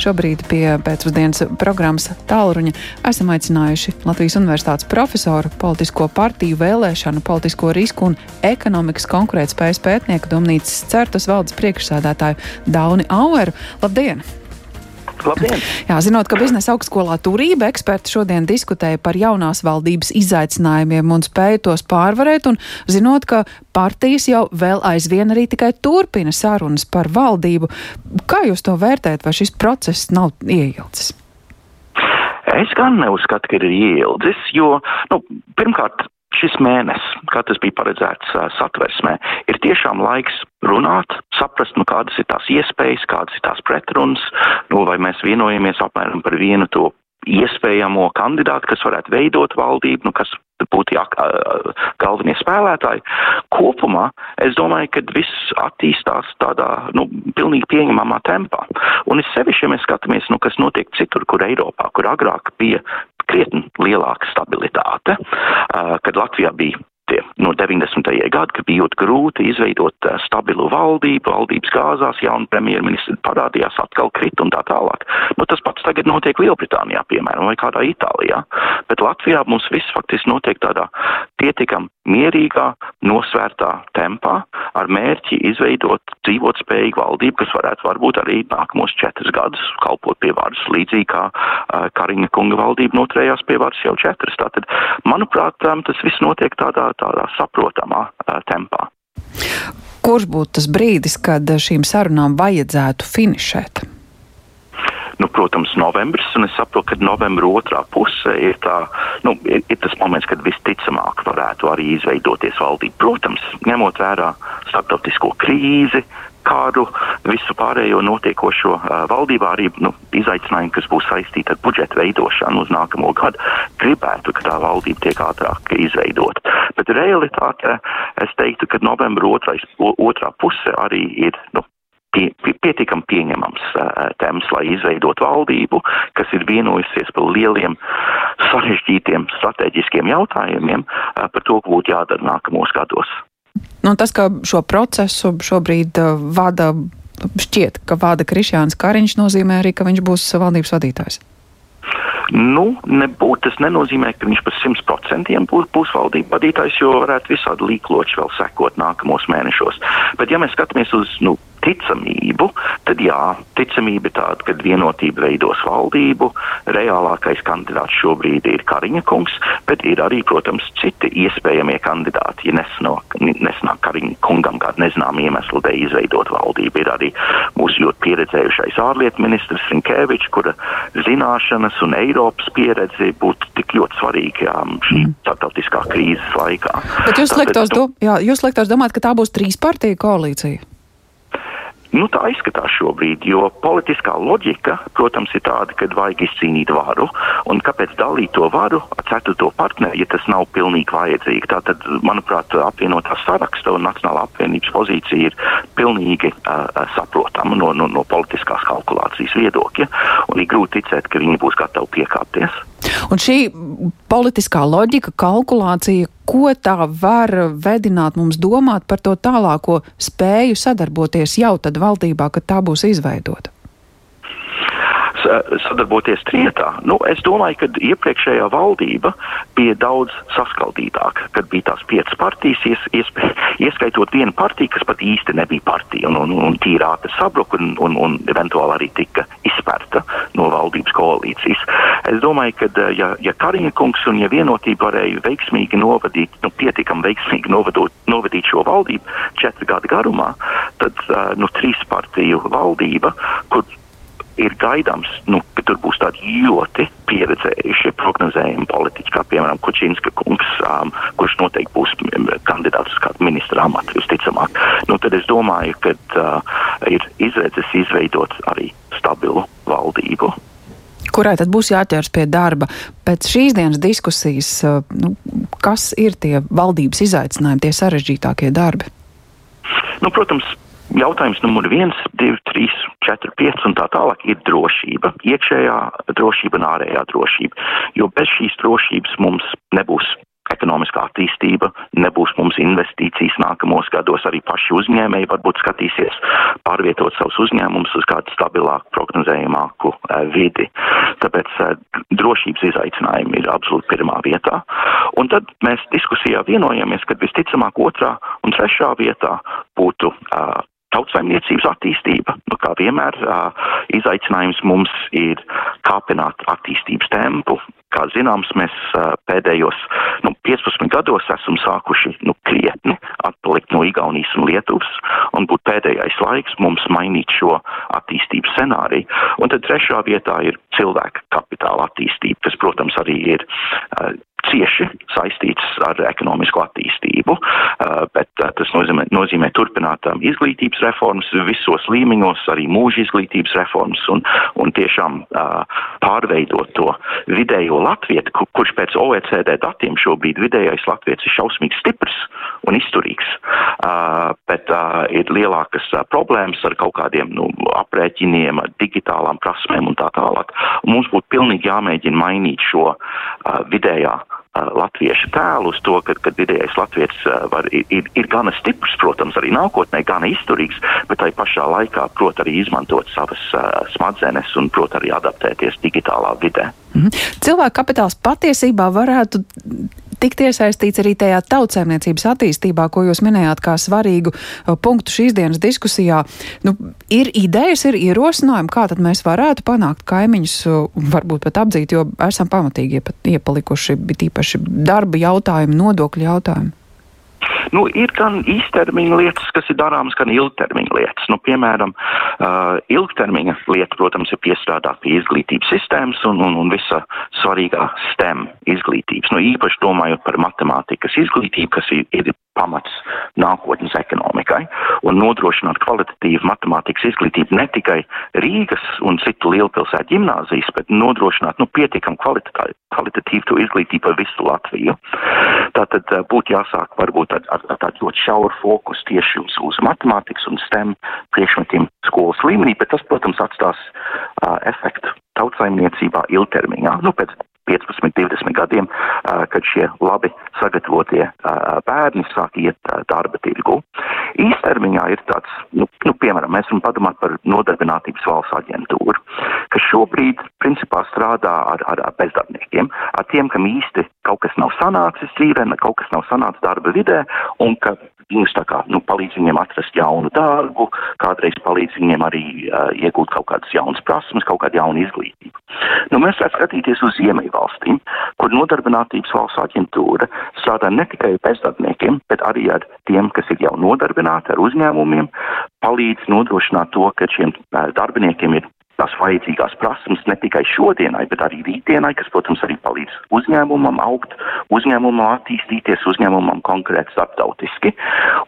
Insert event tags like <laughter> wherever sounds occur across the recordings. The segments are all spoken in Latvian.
Šobrīd pie pēcpusdienas programmas tālruņa esam aicinājuši Latvijas Universitātes profesoru, politisko partiju vēlēšanu, politisko risku un ekonomikas konkurētspējas pētnieku Domnīcas certas valdes priekšsēdētāju Dauni Aueru. Labdien! Labdien! <laughs> Jā, zinot, ka biznesa augstskolā turība eksperti šodien diskutēja par jaunās valdības izaicinājumiem un spēju tos pārvarēt, un zinot, ka partijas jau vēl aizvien arī tikai turpina sarunas par valdību, kā jūs to vērtējat, vai šis process nav ieildzis? Es gan neuzskatu, ka ir ieildzis, jo, nu, pirmkārt, šis mēnesis, kā tas bija paredzēts satversmē, ir tiešām laiks runāt, saprast, nu, kādas ir tās iespējas, kādas ir tās pretrunas, nu, vai mēs vienojamies apmēram par vienu to iespējamo kandidātu, kas varētu veidot valdību, nu, kas būtu jā, galvenie spēlētāji. Kopumā es domāju, ka viss attīstās tādā, nu, pilnīgi pieņemamā tempā. Un es sevišķi, ja mēs skatāmies, nu, kas notiek citur, kur Eiropā, kur agrāk bija krietni lielāka stabilitāte, kad Latvijā bija tie no 90. gadi, kad bija ļoti grūti izveidot uh, stabilu valdību, valdības gāzās, jauna premjerministra parādījās, atkal krit un tā tālāk. Nu, tas pats tagad notiek Lielbritānijā, piemēram, vai kādā Itālijā. Bet Latvijā mums viss faktiski notiek tādā pietiekam mierīgā, nosvērtā tempā ar mērķi izveidot dzīvot spējīgu valdību, kas varētu varbūt arī nākamos četrus gadus kalpot pie varas līdzīgi kā uh, Kariņa kunga valdība noturējās pie varas jau četras. Tātad, manuprāt, um, tas viss notiek tādā tādā saprotamā tempā. Kurš būtu tas brīdis, kad šīm sarunām vajadzētu finišēt? Nu, protams, novembris, es saprotu, ka novembra otrā puse ir, tā, nu, ir, ir tas moments, kad visticamāk varētu arī izveidoties valdība. Protams, ņemot vērā starptautisko krīzi, kādu visu pārējo notiekošo uh, valdībā arī nu, izaicinājumu, kas būs saistīti ar budžeta veidošanu uz nākamo gadu, gribētu, ka tā valdība tiek ātrāk izveidot. Bet realitāte, es teiktu, ka novembra otrais, otrā puse arī ir nu, pietiekami pieņemams uh, temps, lai izveidot valdību, kas ir vienojusies par lieliem, sarežģītiem strateģiskiem jautājumiem, uh, par to, ko būtu jādara nākamos gados. Nu, tas, ka šo procesu šobrīd vada, šķiet, ka vada Krišjāns Kariņš, nozīmē arī, ka viņš būs valdības vadītājs. Nu, nebūt, tas nenozīmē, ka viņš par simt procentiem būs, būs valdība vadītājs, jo varētu visādi līkloči vēl sekot nākamos mēnešos. Bet, ja mēs skatāmies uz nu, ticamību, tad jā, ticamība ir tāda, ka vienotība veidos valdību. Reālākais kandidāts šobrīd ir Kariņa kungs, bet ir arī, protams, citi iespējamie kandidāti. Ja nesanāk, nesanāk Kariņa kungam kādu nezināmu iemeslu dēļ izveidot valdību, ir arī mūsu ļoti pieredzējušais ārlietu ministrs Rinkēvičs, kura zināšanas un Eiropas pieredze būtu tik ļoti svarīga šī mm. starptautiskā krīzes laikā. Bet jūs liektos, do, jā, jūs liektos domāt, ka tā būs trīs partiju koalīcija? Nu, tā izskatās šobrīd, jo politiskā loģika, protams, ir tāda, ka vajag izcīnīt varu, un kāpēc dalīt to varu ar ceturto partneri, ja tas nav pilnīgi vajadzīgi. Tātad, manuprāt, apvienotā saraksta un Nacionālā apvienības pozīcija ir pilnīgi uh, saprotama no, no, no politiskās kalkulācijas viedokļa, un ir grūti ticēt, ka viņi būs gatavi piekāpties. Un šī politiskā loģika, kalkulācija, ko tā var vedināt mums domāt par to tālāko spēju sadarboties jau tad valdībā, kad tā būs izveidota? Sadarboties trietā. Nu, es domāju, ka iepriekšējā valdība bija daudz saskaldītāka, kad bija tās piecas partijas, ies, ies, ieskaitot vienu partiju, kas pat īsti nebija partija, un, un, un tīrāta sabruka un, un, un eventuāli arī tika izspērta no valdības koalīcijas. Es domāju, ka ja, ja Kariņa kungs un ja vienotība varēja veiksmīgi novadīt, nu, pietiekami veiksmīgi novadot, novadīt šo valdību četru gadu garumā, tad nu, trīs partiju valdība, kur ir gaidāms, nu, ka tur būs tādi ļoti pieredzējušie prognozējumi politiķi, kā piemēram Kučinska kungs, um, kurš noteikti būs kandidāts uz kādu ministra amatu, visticamāk. Nu, tad es domāju, ka uh, ir izredzes izveidot arī stabilu valdību. Kurai tad būs jāķers pie darba? Pēc šīs dienas diskusijas, nu, kas ir tie valdības izaicinājumi, tie sarežģītākie darbi? Nu, protams, jautājums numur viens, divi, trīs, četri, pieci un tā tālāk ir drošība. Iekšējā drošība un ārējā drošība. Jo bez šīs drošības mums nebūs ekonomiskā attīstība, nebūs mums investīcijas nākamos gados, arī paši uzņēmēji varbūt skatīsies pārvietot savus uzņēmumus uz kādu stabilāku, prognozējumāku uh, vidi. Tāpēc uh, drošības izaicinājumi ir absolūti pirmā vietā. Un tad mēs diskusijā vienojamies, ka visticamāk otrā un trešā vietā būtu uh, Tautsaimniecības attīstība, nu, kā vienmēr, izaicinājums mums ir kāpināt attīstības tempu. Kā zināms, mēs pēdējos nu, 15 gados esam sākuši nu, krietni atpalikt no Igaunijas un Lietuvas, un būtu pēdējais laiks mums mainīt šo attīstības scenāriju. Un tad trešā vietā ir cilvēka kapitāla attīstība, kas, protams, arī ir cieši saistīts ar ekonomisko attīstību, bet tas nozīmē, nozīmē turpināt izglītības reformas visos līmeņos, arī mūža izglītības reformas un, un tiešām pārveidot to vidējo latvietu, kur, kurš pēc OECD datiem šobrīd vidējais latvietis ir šausmīgi stiprs un izturīgs, bet ir lielākas problēmas ar kaut kādiem nu, aprēķiniem, digitālām prasmēm un tā tālāk. Mums būtu pilnīgi jāmēģina mainīt šo vidējā latviešu tēlu uz to, ka, ka vidējais latvietis var, ir, ir gana stiprs, protams, arī nākotnē, gana izturīgs, bet tai pašā laikā prot arī izmantot savas uh, smadzenes un prot arī adaptēties digitālā vidē. Mhm. Cilvēka kapitāls patiesībā varētu tikt iesaistīts arī tajā tautsēmniecības attīstībā, ko jūs minējāt kā svarīgu uh, punktu šīs dienas diskusijā. Nu, ir idejas, ir ierosinājumi, kā tad mēs varētu panākt kaimiņus, uh, varbūt pat apdzīt, jo esam pamatīgi iepalikuši, bet īpaši darba jautājumi, nodokļu jautājumi. Nu, ir gan īstermiņa lietas, kas ir darāmas, gan ilgtermiņa lietas. Nu, piemēram, uh, ilgtermiņa lieta, protams, ir piestrādāt pie izglītības sistēmas un, un, un visa svarīgā STEM izglītības. Nu, īpaši domājot par matemātikas izglītību, kas ir, ir pamats nākotnes ekonomikai un nodrošināt kvalitatīvu matemātikas izglītību ne tikai Rīgas un citu lielpilsētu ģimnāzijas, bet nodrošināt nu, pietiekam kvalitatīvu to izglītību par visu Latviju. Tātad eh, būtu jāsāk varbūt ar, ar, ar tādu ļoti šauru fokusu tieši uz, uz matemātikas un STEM priekšmetiem skolas līmenī, bet tas, protams, atstās uh, efektu tautsaimniecībā ilgtermiņā. Nu, pēc 15, 20 gadiem, kad šie labi sagatavotie bērni sāk iet darba tirgu. Īstermiņā ir tāds, nu, nu piemēram, mēs varam padomāt par nodarbinātības valsts aģentūru, kas šobrīd principā strādā ar, ar, ar bezdarbniekiem, ar tiem, kam īsti kaut kas nav sanācis dzīvē, kaut kas nav sanācis darba vidē, un ka viņus tā kā, nu, palīdz viņiem atrast jaunu darbu, kādreiz palīdz viņiem arī uh, iegūt kaut kādas jaunas prasmes, kaut kādu jaunu izglītību. Nu, mēs varam skatīties uz Ziemeļvalstīm, kur nodarbinātības valsts aģentūra strādā ne tikai bezdarbniekiem, bet arī ar tiem, kas ir jau nodarbināti ar uzņēmumiem, palīdz nodrošināt to, ka šiem uh, darbiniekiem ir tās vajadzīgās prasmes ne tikai šodienai, bet arī rītdienai, kas, protams, arī palīdz uzņēmumam augt, uzņēmumam attīstīties, uzņēmumam konkurēt starptautiski.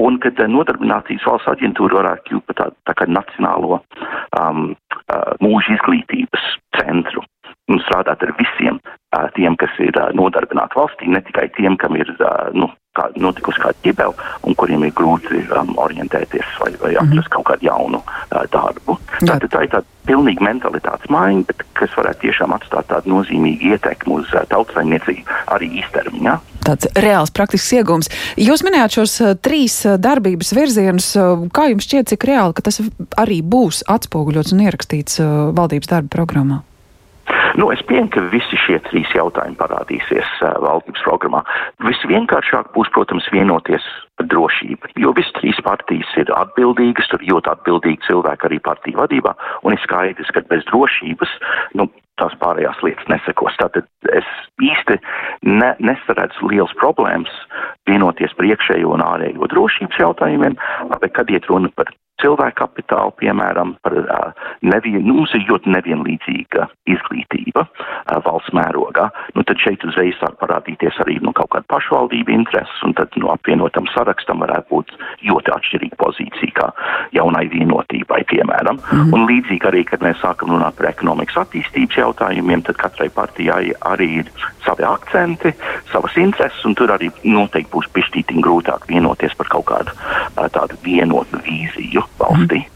Un, kad eh, nodarbinātības valsts aģentūra varētu kļūt par tādu tā kā nacionālo um, uh, mūža izglītības centru un strādāt ar visiem uh, tiem, kas ir nodarbināti valstī, ne tikai tiem, kam ir nu, kā, notikusi kāda ķibela un kuriem ir grūti um, orientēties vai, vai atrast mm -hmm. kaut kādu jaunu uh, darbu. Tātad tā ir tāda pilnīga mentalitātes maiņa, bet kas varētu tiešām atstāt tādu nozīmīgu ietekmi uz uh, tautsaimniecību arī īstermiņā. Tāds reāls praktisks iegums. Jūs minējāt šos uh, trīs uh, darbības virzienus. Uh, kā jums šķiet, cik reāli, ka tas arī būs atspoguļots un ierakstīts uh, valdības darba programmā? Nu, es pieņemu, ka visi šie trīs jautājumi parādīsies uh, valdības programmā. Visvienkāršāk būs, protams, vienoties par drošību, jo visas trīs partijas ir atbildīgas, tur ļoti atbildīgi cilvēki arī partiju vadībā, un ir skaidrs, ka bez drošības, nu, tās pārējās lietas nesekos. Tātad es īsti ne, nesaredzu liels problēmas vienoties par iekšējo un ārējo drošības jautājumiem, bet kad iet runa par cilvēku kapitālu, piemēram, par nevien, nu, mums ir ļoti nevienlīdzīga izglītība valsts mērogā, nu tad šeit uzreiz sāk parādīties arī nu, kaut kāda pašvaldība intereses, un tad nu, apvienotam sarakstam varētu būt ļoti atšķirīga pozīcija kā jaunai vienotībai, piemēram. Mm -hmm. Un līdzīgi arī, kad mēs sākam runāt par ekonomikas attīstības jautājumiem, tad katrai partijai arī ir savi akcenti, savas intereses, un tur arī noteikti būs pišķītīgi grūtāk vienoties par kaut kādu tādu vienotu vīziju valstī.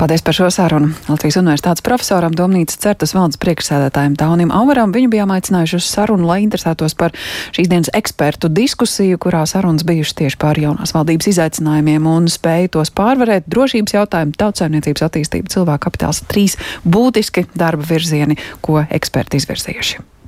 Paldies par šo sarunu. Latvijas Universitātes profesoram Domnīcas certas valdes priekšsēdētājiem Taunim Auvaram. Viņu bijām aicinājuši uz sarunu, lai interesētos par šīs dienas ekspertu diskusiju, kurā sarunas bijušas tieši par jaunās valdības izaicinājumiem un spēju tos pārvarēt. Drošības jautājumu, tautsaimniecības attīstība, cilvēku kapitāls - trīs būtiski darba virzieni, ko eksperti izvirzījuši.